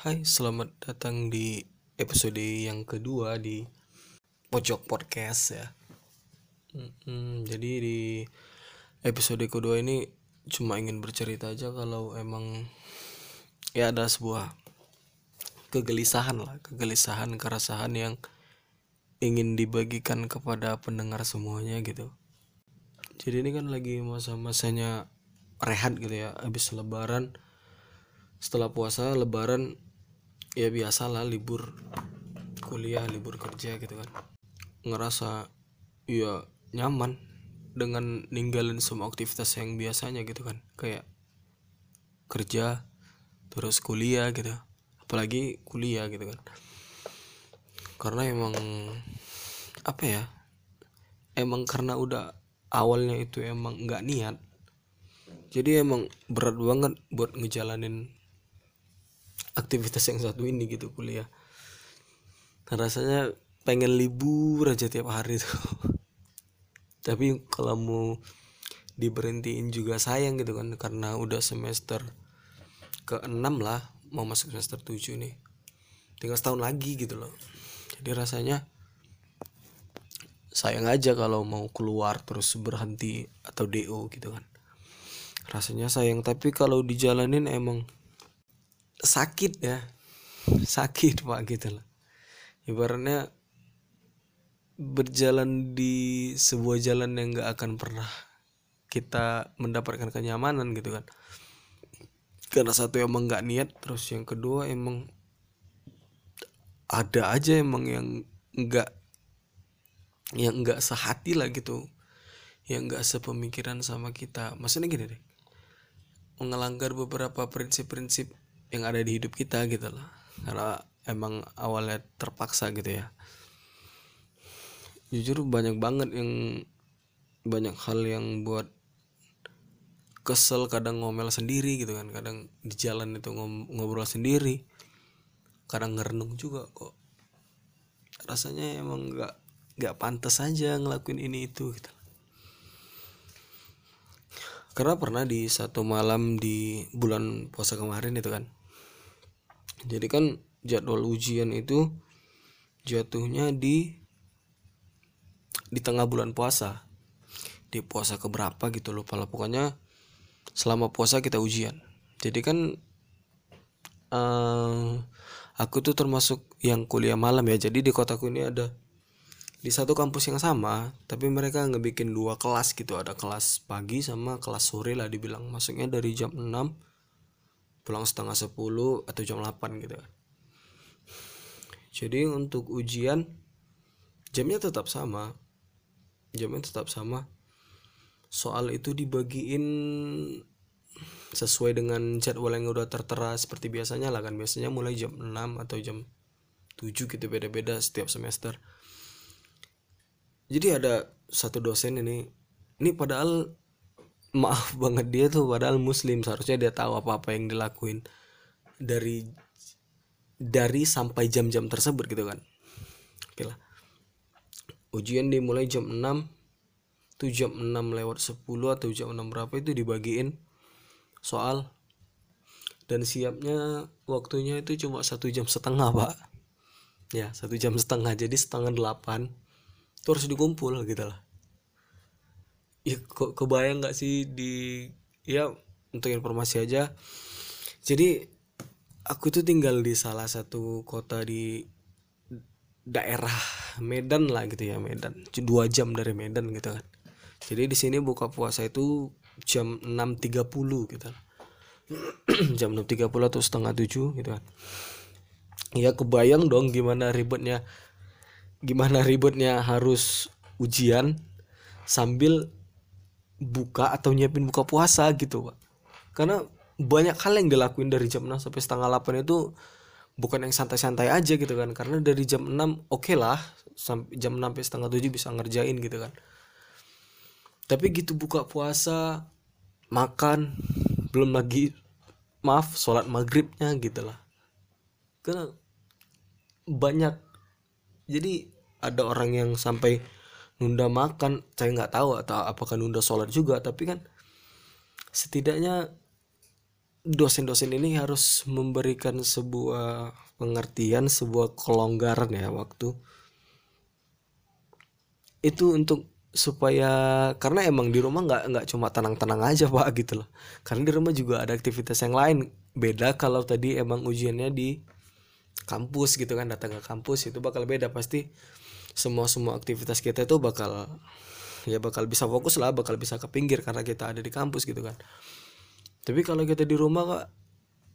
Hai, selamat datang di episode yang kedua di Pojok Podcast ya. Mm-mm, jadi di episode kedua ini cuma ingin bercerita aja kalau emang ya ada sebuah kegelisahan lah, kegelisahan, keresahan yang ingin dibagikan kepada pendengar semuanya gitu. Jadi ini kan lagi masa-masanya rehat gitu ya, habis lebaran setelah puasa lebaran ya biasalah libur kuliah libur kerja gitu kan. Ngerasa ya nyaman dengan ninggalin semua aktivitas yang biasanya gitu kan. Kayak kerja terus kuliah gitu. Apalagi kuliah gitu kan. Karena emang apa ya emang karena udah awalnya itu emang nggak niat jadi emang berat banget buat ngejalanin aktivitas yang satu ini gitu kuliah. Nah, rasanya pengen libur aja tiap hari tuh. Tapi kalau mau diberhentiin juga sayang gitu kan karena udah semester ke-6 lah mau masuk semester 7 nih. Tinggal setahun lagi gitu loh. Jadi rasanya sayang aja kalau mau keluar terus berhenti atau DO gitu kan. Rasanya sayang tapi kalau dijalanin emang sakit ya. Sakit pak gitu loh. Ibaratnya berjalan di sebuah jalan yang gak akan pernah kita mendapatkan kenyamanan gitu kan. Karena satu emang nggak niat terus yang kedua emang ada aja emang yang nggak yang nggak sehati lah gitu. Yang nggak sepemikiran sama kita. Maksudnya gini deh. Mengelanggar beberapa prinsip-prinsip yang ada di hidup kita gitu loh karena emang awalnya terpaksa gitu ya. Jujur banyak banget yang banyak hal yang buat kesel kadang ngomel sendiri gitu kan. Kadang di jalan itu ngobrol sendiri. Kadang ngerenung juga kok. Rasanya emang nggak nggak pantas aja ngelakuin ini itu gitu. Karena pernah di satu malam di bulan puasa kemarin itu kan jadi kan jadwal ujian itu jatuhnya di di tengah bulan puasa. Di puasa keberapa gitu loh lah. Pokoknya selama puasa kita ujian. Jadi kan uh, aku tuh termasuk yang kuliah malam ya. Jadi di kotaku ini ada di satu kampus yang sama tapi mereka ngebikin dua kelas gitu. Ada kelas pagi sama kelas sore lah dibilang. Masuknya dari jam 6 pulang setengah 10 atau jam 8 gitu. Jadi untuk ujian jamnya tetap sama. Jamnya tetap sama. Soal itu dibagiin sesuai dengan jadwal yang udah tertera seperti biasanya lah kan. Biasanya mulai jam 6 atau jam 7 gitu beda-beda setiap semester. Jadi ada satu dosen ini ini padahal maaf banget dia tuh padahal muslim. Seharusnya dia tahu apa-apa yang dilakuin dari dari sampai jam-jam tersebut gitu kan. Oke lah. Ujian dimulai jam 6 itu jam 6 lewat 10 atau jam 6 berapa itu dibagiin soal. Dan siapnya waktunya itu cuma satu jam setengah pak. Ya satu jam setengah jadi setengah delapan. Itu harus dikumpul gitu lah ya kok kebayang nggak sih di ya untuk informasi aja. Jadi aku tuh tinggal di salah satu kota di daerah Medan lah gitu ya Medan. Dua jam dari Medan gitu kan. Jadi di sini buka puasa itu jam 6.30 gitu. Jam 6.30 atau setengah tujuh gitu kan. Ya kebayang dong gimana ribetnya gimana ribetnya harus ujian sambil buka atau nyiapin buka puasa gitu pak. Karena banyak hal yang dilakuin dari jam 6 sampai setengah 8 itu bukan yang santai-santai aja gitu kan. Karena dari jam 6 oke okay lah sampai jam 6 sampai setengah 7 bisa ngerjain gitu kan. Tapi gitu buka puasa makan belum lagi maaf sholat maghribnya gitu lah. Karena banyak jadi ada orang yang sampai nunda makan saya nggak tahu atau apakah nunda sholat juga tapi kan setidaknya dosen-dosen ini harus memberikan sebuah pengertian sebuah kelonggaran ya waktu. Itu untuk supaya karena emang di rumah nggak nggak cuma tenang-tenang aja pak gitu loh. Karena di rumah juga ada aktivitas yang lain. Beda kalau tadi emang ujiannya di kampus gitu kan datang ke kampus itu bakal beda. Pasti semua semua aktivitas kita itu bakal ya bakal bisa fokus lah bakal bisa ke pinggir karena kita ada di kampus gitu kan. Tapi kalau kita di rumah kok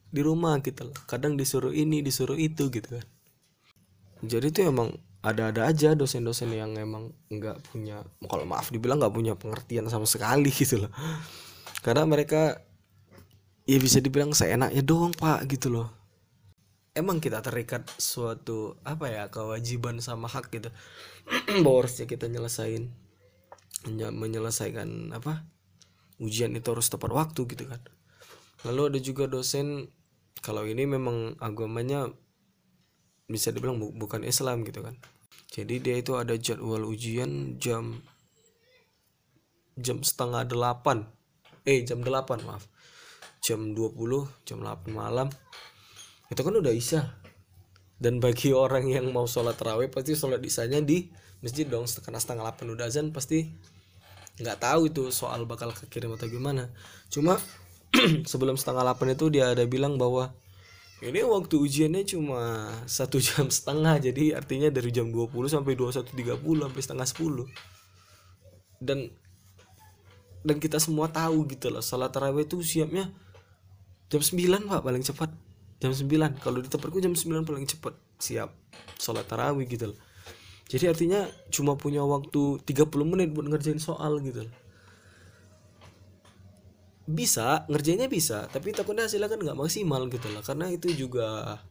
di rumah gitu loh kadang disuruh ini disuruh itu gitu kan. Jadi itu emang ada-ada aja dosen-dosen yang emang nggak punya kalau maaf dibilang nggak punya pengertian sama sekali gitu loh. Karena mereka ya bisa dibilang seenaknya doang pak gitu loh emang kita terikat suatu apa ya kewajiban sama hak gitu. Bahwa harusnya kita nyelesain menyelesaikan apa ujian itu harus tepat waktu gitu kan. Lalu ada juga dosen kalau ini memang agamanya bisa dibilang bu bukan Islam gitu kan. Jadi dia itu ada jadwal ujian jam jam setengah delapan. Eh jam delapan maaf. Jam 20 jam 8 malam itu kan udah isya. Dan bagi orang yang mau sholat terawih pasti sholat isanya di masjid dong. Setengah setengah delapan udah azan pasti nggak tahu itu soal bakal kekirim atau gimana. Cuma sebelum setengah delapan itu dia ada bilang bahwa ini waktu ujiannya cuma satu jam setengah jadi artinya dari jam 20 sampai 21.30 sampai setengah 10 dan dan kita semua tahu gitu loh salat tarawih itu siapnya jam 9 pak paling cepat jam 9 kalau di tempatku jam 9 paling cepat siap salat tarawih gitu loh. Jadi artinya cuma punya waktu 30 menit buat ngerjain soal gitu loh. Bisa ngerjainnya bisa tapi takutnya hasilnya kan nggak maksimal gitu lah karena itu juga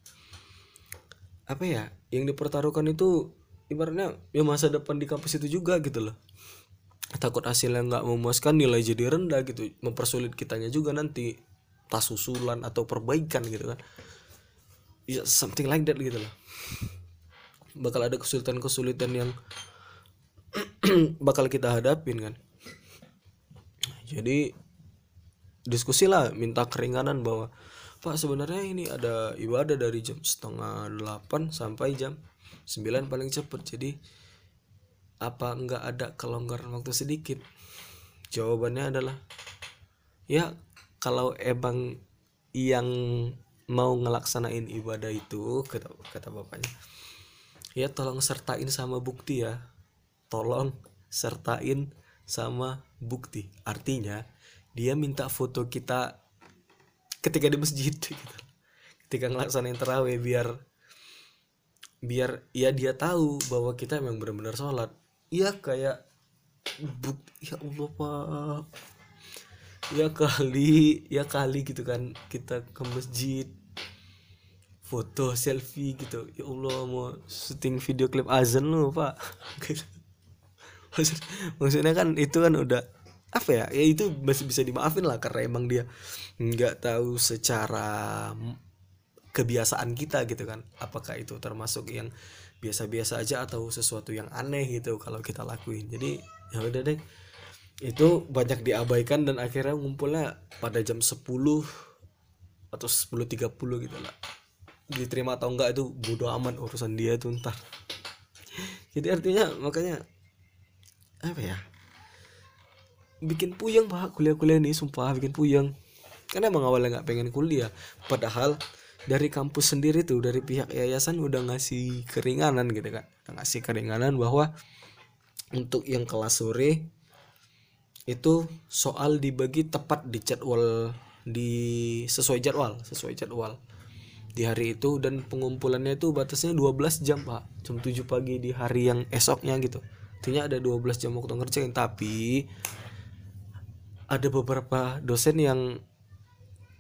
apa ya yang dipertaruhkan itu ibaratnya ya masa depan di kampus itu juga gitu loh. Takut hasilnya nggak memuaskan nilai jadi rendah gitu. Mempersulit kitanya juga nanti tas susulan atau perbaikan gitu kan. Ya something like that gitu loh bakal ada kesulitan-kesulitan yang bakal kita hadapin kan. Jadi diskusi lah minta keringanan bahwa pak sebenarnya ini ada ibadah dari jam setengah delapan sampai jam sembilan paling cepet. Jadi apa enggak ada kelonggaran waktu sedikit? Jawabannya adalah ya kalau emang yang mau ngelaksanain ibadah itu kata kata bapaknya ya tolong sertain sama bukti ya. Tolong sertain sama bukti. Artinya dia minta foto kita ketika di masjid gitu. Ketika ngelaksanain terawih biar biar ya dia tahu bahwa kita memang benar-benar sholat. Iya kayak buk ya Allah pak ya kali ya kali gitu kan. Kita ke masjid foto selfie gitu. Ya Allah mau syuting video klip azan lu pak. Maksudnya kan itu kan udah apa ya? Ya itu masih bisa dimaafin lah karena emang dia nggak tahu secara kebiasaan kita gitu kan. Apakah itu termasuk yang biasa-biasa aja atau sesuatu yang aneh gitu kalau kita lakuin. Jadi ya udah deh itu banyak diabaikan dan akhirnya ngumpulnya pada jam 10 atau 10.30 gitu lah. Diterima atau enggak itu bodoh amat urusan dia tuh ntar. Jadi artinya makanya apa ya bikin puyeng pak. Kuliah-kuliah ini sumpah bikin puyeng. Karena emang awalnya nggak pengen kuliah. Padahal dari kampus sendiri tuh dari pihak yayasan udah ngasih keringanan gitu kan ngasih keringanan bahwa untuk yang kelas sore itu soal dibagi tepat di jadwal di sesuai jadwal sesuai jadwal di hari itu. Dan pengumpulannya itu batasnya 12 jam pak. Jam 7 pagi di hari yang esoknya gitu. Artinya ada 12 jam waktu ngerjain. Tapi ada beberapa dosen yang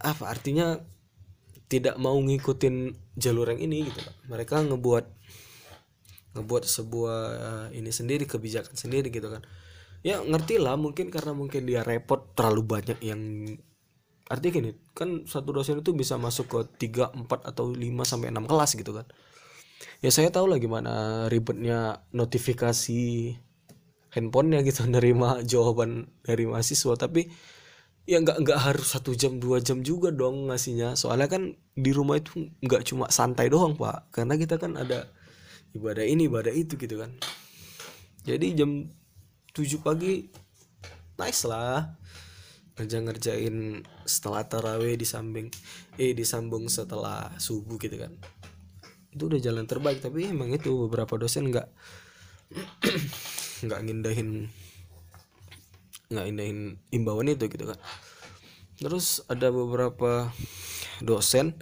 apa artinya tidak mau ngikutin jalur yang ini gitu loh. mereka ngebuat ngebuat sebuah uh, ini sendiri kebijakan sendiri gitu kan ya ngerti lah mungkin karena mungkin dia repot terlalu banyak yang artinya gini kan satu dosen itu bisa masuk ke 3, 4 atau 5 sampai 6 kelas gitu kan. Ya saya tahu lah gimana ribetnya notifikasi handphonenya gitu nerima jawaban dari mahasiswa. Tapi ya nggak nggak harus satu jam dua jam juga dong ngasihnya. Soalnya kan di rumah itu nggak cuma santai doang pak. Karena kita kan ada ibadah ini ibadah itu gitu kan. Jadi jam 7 pagi. Nice lah. Kerja ngerjain setelah taraweh di samping eh disambung setelah subuh gitu kan. Itu udah jalan terbaik tapi emang itu beberapa dosen nggak nggak ngindahin nggak indahin imbauan itu gitu kan. Terus ada beberapa dosen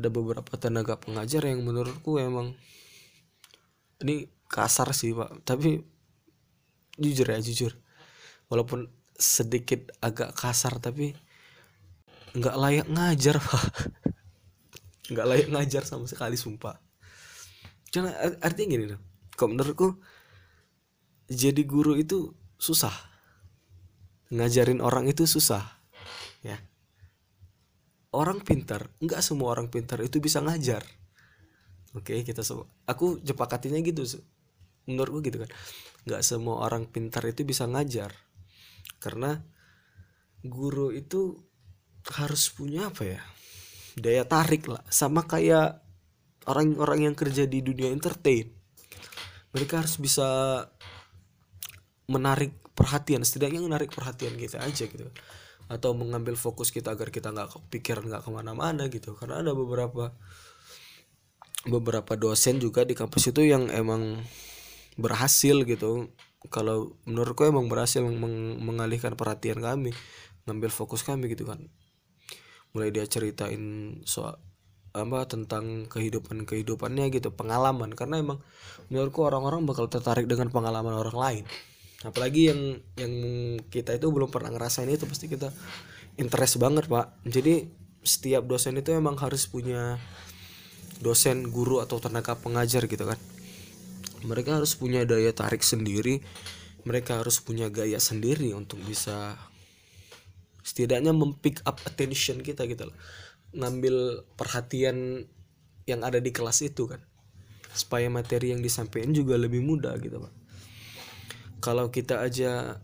ada beberapa tenaga pengajar yang menurutku emang ini kasar sih pak. Tapi jujur ya jujur. Walaupun sedikit agak kasar tapi nggak layak ngajar pak. Nggak layak ngajar sama sekali sumpah. Karena artinya gini dong kok menurutku jadi guru itu susah. Ngajarin orang itu susah ya. Orang pintar nggak semua orang pintar itu bisa ngajar. Oke kita semua aku jepakatinya gitu menurutku gitu kan nggak semua orang pintar itu bisa ngajar. Karena guru itu harus punya apa ya daya tarik lah. Sama kayak orang-orang yang kerja di dunia entertain. Mereka harus bisa menarik perhatian setidaknya menarik perhatian kita aja gitu. Atau mengambil fokus kita agar kita nggak kepikiran nggak ke mana-mana gitu. Karena ada beberapa beberapa dosen juga di kampus itu yang emang berhasil gitu. Kalau menurutku emang berhasil meng mengalihkan perhatian kami ngambil fokus kami gitu kan. Mulai dia ceritain soal apa tentang kehidupan kehidupannya gitu pengalaman. Karena emang menurutku orang-orang bakal tertarik dengan pengalaman orang lain. Apalagi yang yang kita itu belum pernah ngerasain itu pasti kita interest banget pak. Jadi setiap dosen itu emang harus punya dosen guru atau tenaga pengajar gitu kan mereka harus punya daya tarik sendiri. Mereka harus punya gaya sendiri untuk bisa setidaknya mempick up attention kita gitu loh. Ngambil perhatian yang ada di kelas itu kan. Supaya materi yang disampaikan juga lebih mudah gitu pak. Kalau kita aja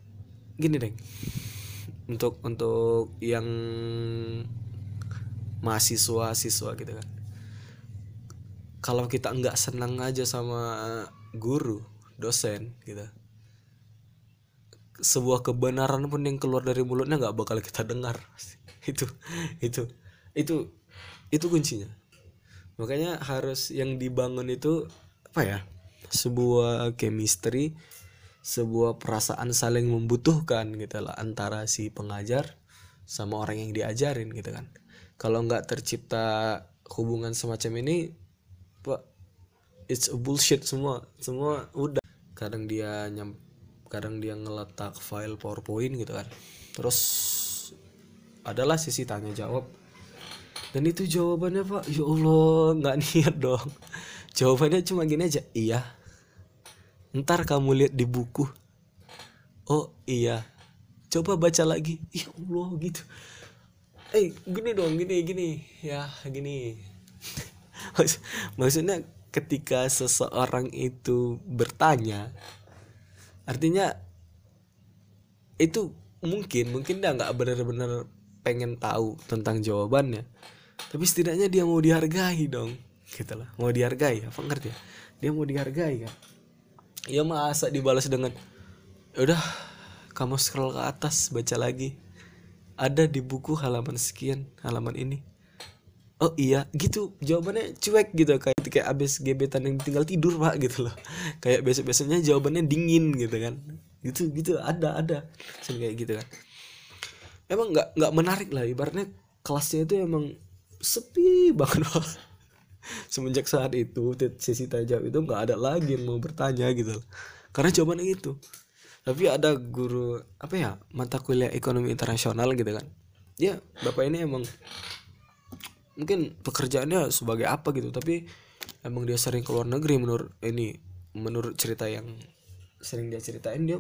gini deh. Untuk untuk yang mahasiswa siswa gitu kan. Kalau kita nggak senang aja sama guru dosen gitu. Sebuah kebenaran pun yang keluar dari mulutnya nggak bakal kita dengar. Itu itu itu itu kuncinya. Makanya harus yang dibangun itu apa ya sebuah chemistry sebuah perasaan saling membutuhkan gitu lah antara si pengajar sama orang yang diajarin gitu kan. Kalau nggak tercipta hubungan semacam ini it's a bullshit semua. Semua udah. Kadang dia nyam kadang dia ngeletak file powerpoint gitu kan. Terus adalah sisi tanya jawab. Dan itu jawabannya pak ya allah nggak niat dong. Jawabannya cuma gini aja iya. Ntar kamu lihat di buku. Oh iya. Coba baca lagi. Ya allah gitu. Eh gini dong gini gini. Ya gini. Maksudnya ketika seseorang itu bertanya artinya itu mungkin mungkin dia nggak benar-benar pengen tahu tentang jawabannya tapi setidaknya dia mau dihargai dong gitu lah. Mau dihargai apa ngerti ya? Dia mau dihargai kan? Ya masa dibalas dengan udah kamu scroll ke atas baca lagi. Ada di buku halaman sekian halaman ini. Oh iya gitu. Jawabannya cuek gitu kayak kayak abis gebetan yang tinggal tidur pak gitu loh. Kayak besok besoknya jawabannya dingin gitu kan. Gitu gitu ada ada. Sering kayak gitu kan. Emang nggak nggak menarik lah ibaratnya kelasnya itu emang sepi banget pak. Semenjak saat itu sesi jawab itu nggak ada lagi yang mau bertanya gitu karena jawabannya itu. Tapi ada guru apa ya mata kuliah ekonomi internasional gitu kan. Ya bapak ini emang mungkin pekerjaannya sebagai apa gitu. Tapi emang dia sering keluar negeri menurut ini menurut cerita yang sering dia ceritain dia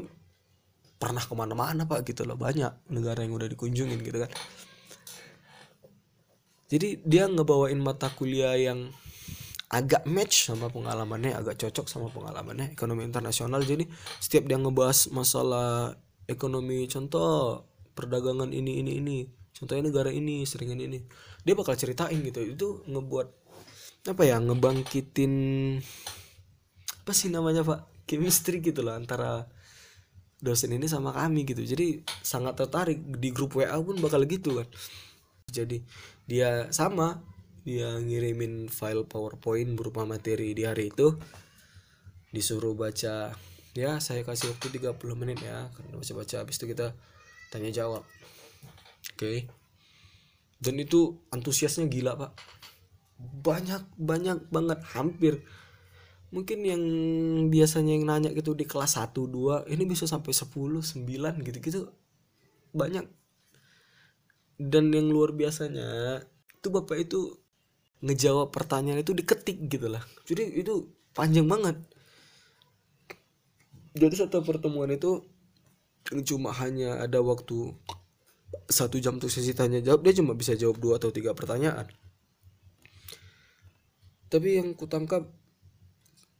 pernah ke mana-mana pak gitu loh. Banyak negara yang udah dikunjungin gitu kan. Jadi dia ngebawain mata kuliah yang agak match sama pengalamannya agak cocok sama pengalamannya ekonomi internasional. Jadi setiap dia ngebahas masalah ekonomi contoh perdagangan ini ini ini contohnya negara ini seringan ini dia bakal ceritain gitu. Itu ngebuat apa ya ngebangkitin apa sih namanya pak? Chemistry gitu lah antara dosen ini sama kami gitu. Jadi sangat tertarik. Di grup WA pun bakal gitu kan. Jadi dia sama dia ngirimin file PowerPoint berupa materi di hari itu. Disuruh baca ya saya kasih waktu 30 menit ya. Karena baca-baca habis itu kita tanya jawab. Oke. Okay. dan itu antusiasnya gila pak banyak banyak banget hampir. Mungkin yang biasanya yang nanya gitu di kelas 1 2 ini bisa sampai 10 9 gitu-gitu. Banyak. Dan yang luar biasanya itu bapak itu ngejawab pertanyaan itu diketik gitu lah. Jadi itu panjang banget. Jadi satu pertemuan itu cuma hanya ada waktu satu jam tuh sesi tanya jawab. Dia cuma bisa jawab dua atau tiga pertanyaan tapi yang kutangkap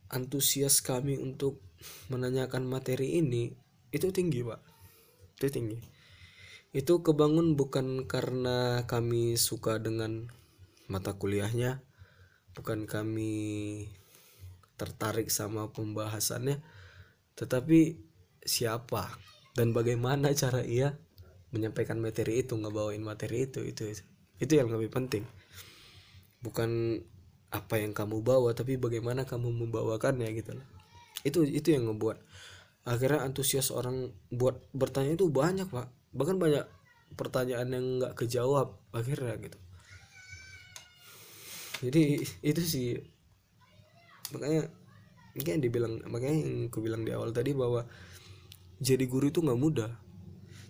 antusias kami untuk menanyakan materi ini itu tinggi pak. Itu tinggi. Itu kebangun bukan karena kami suka dengan mata kuliahnya bukan kami tertarik sama pembahasannya tetapi siapa dan bagaimana cara ia menyampaikan materi itu ngebawain materi itu itu itu, itu yang lebih penting. Bukan apa yang kamu bawa tapi bagaimana kamu membawakannya gitu loh itu itu yang ngebuat akhirnya antusias orang buat bertanya itu banyak pak. Bahkan banyak pertanyaan yang nggak kejawab akhirnya gitu. Jadi itu sih. Makanya yang dibilang makanya yang aku bilang di awal tadi bahwa jadi guru itu nggak mudah.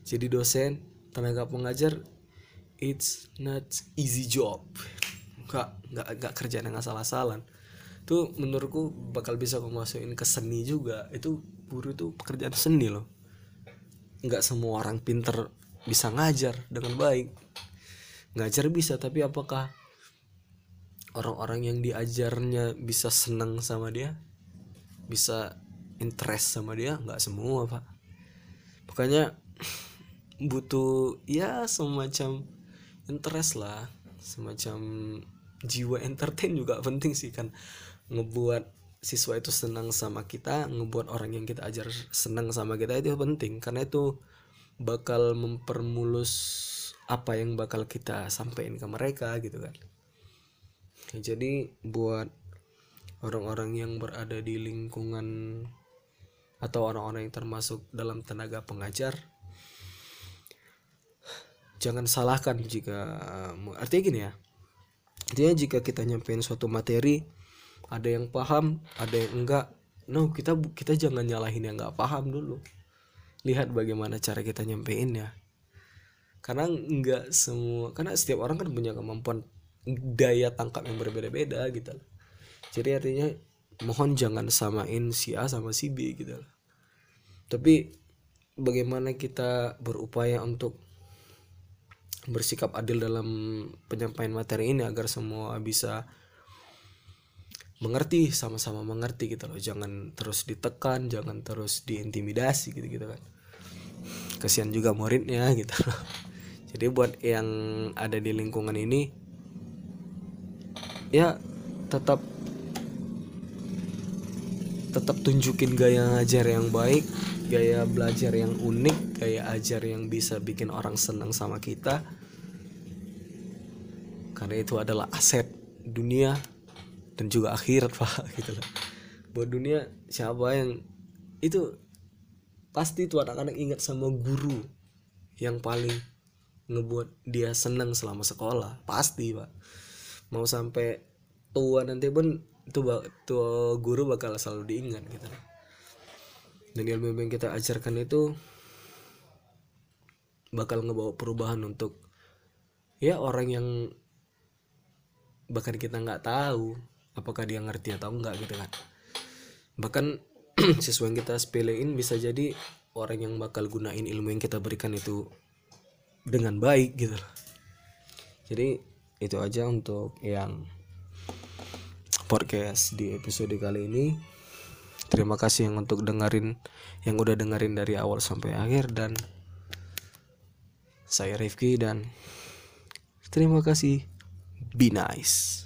Jadi dosen tenaga pengajar it's not easy job nggak nggak nggak kerjaan yang asal-asalan. Itu menurutku bakal bisa masukin ke seni juga. Itu guru itu pekerjaan seni loh. Nggak semua orang pinter bisa ngajar dengan baik. Ngajar bisa tapi apakah orang-orang yang diajarnya bisa senang sama dia? Bisa interest sama dia? Nggak semua pak. Makanya butuh ya semacam interest lah. Semacam jiwa entertain juga penting sih kan. Ngebuat siswa itu senang sama kita ngebuat orang yang kita ajar senang sama kita itu penting. Karena itu bakal mempermulus apa yang bakal kita sampaikan ke mereka gitu kan. Jadi buat orang-orang yang berada di lingkungan atau orang-orang yang termasuk dalam tenaga pengajar jangan salahkan jika artinya gini ya Artinya jika kita nyampein suatu materi ada yang paham, ada yang enggak. No, kita kita jangan nyalahin yang enggak paham dulu. Lihat bagaimana cara kita nyampeinnya. Karena enggak semua karena setiap orang kan punya kemampuan daya tangkap yang berbeda-beda gitu Jadi artinya mohon jangan samain si A sama si B gitu Tapi bagaimana kita berupaya untuk bersikap adil dalam penyampaian materi ini agar semua bisa mengerti sama-sama mengerti gitu loh. Jangan terus ditekan jangan terus diintimidasi gitu gitu kan. Kasihan juga muridnya gitu loh. Jadi buat yang ada di lingkungan ini ya tetap tetap tunjukin gaya ngajar yang baik gaya belajar yang unik gaya ajar yang bisa bikin orang senang sama kita. Karena itu adalah aset dunia dan juga akhirat pak gitu loh. Buat dunia siapa yang itu pasti tuh anak-anak ingat sama guru yang paling ngebuat dia senang selama sekolah. Pasti pak. Mau sampai tua nanti pun itu tua guru bakal selalu diingat gitu. Dan ilmu yang kita ajarkan itu bakal ngebawa perubahan untuk ya orang yang bahkan kita nggak tahu apakah dia ngerti atau enggak gitu kan. Bahkan siswa yang kita sepelein bisa jadi orang yang bakal gunain ilmu yang kita berikan itu dengan baik gitu jadi itu aja untuk yang podcast di episode kali ini terima kasih yang untuk dengerin yang udah dengerin dari awal sampai akhir dan Saya Rifki dan terima kasih. Be nice.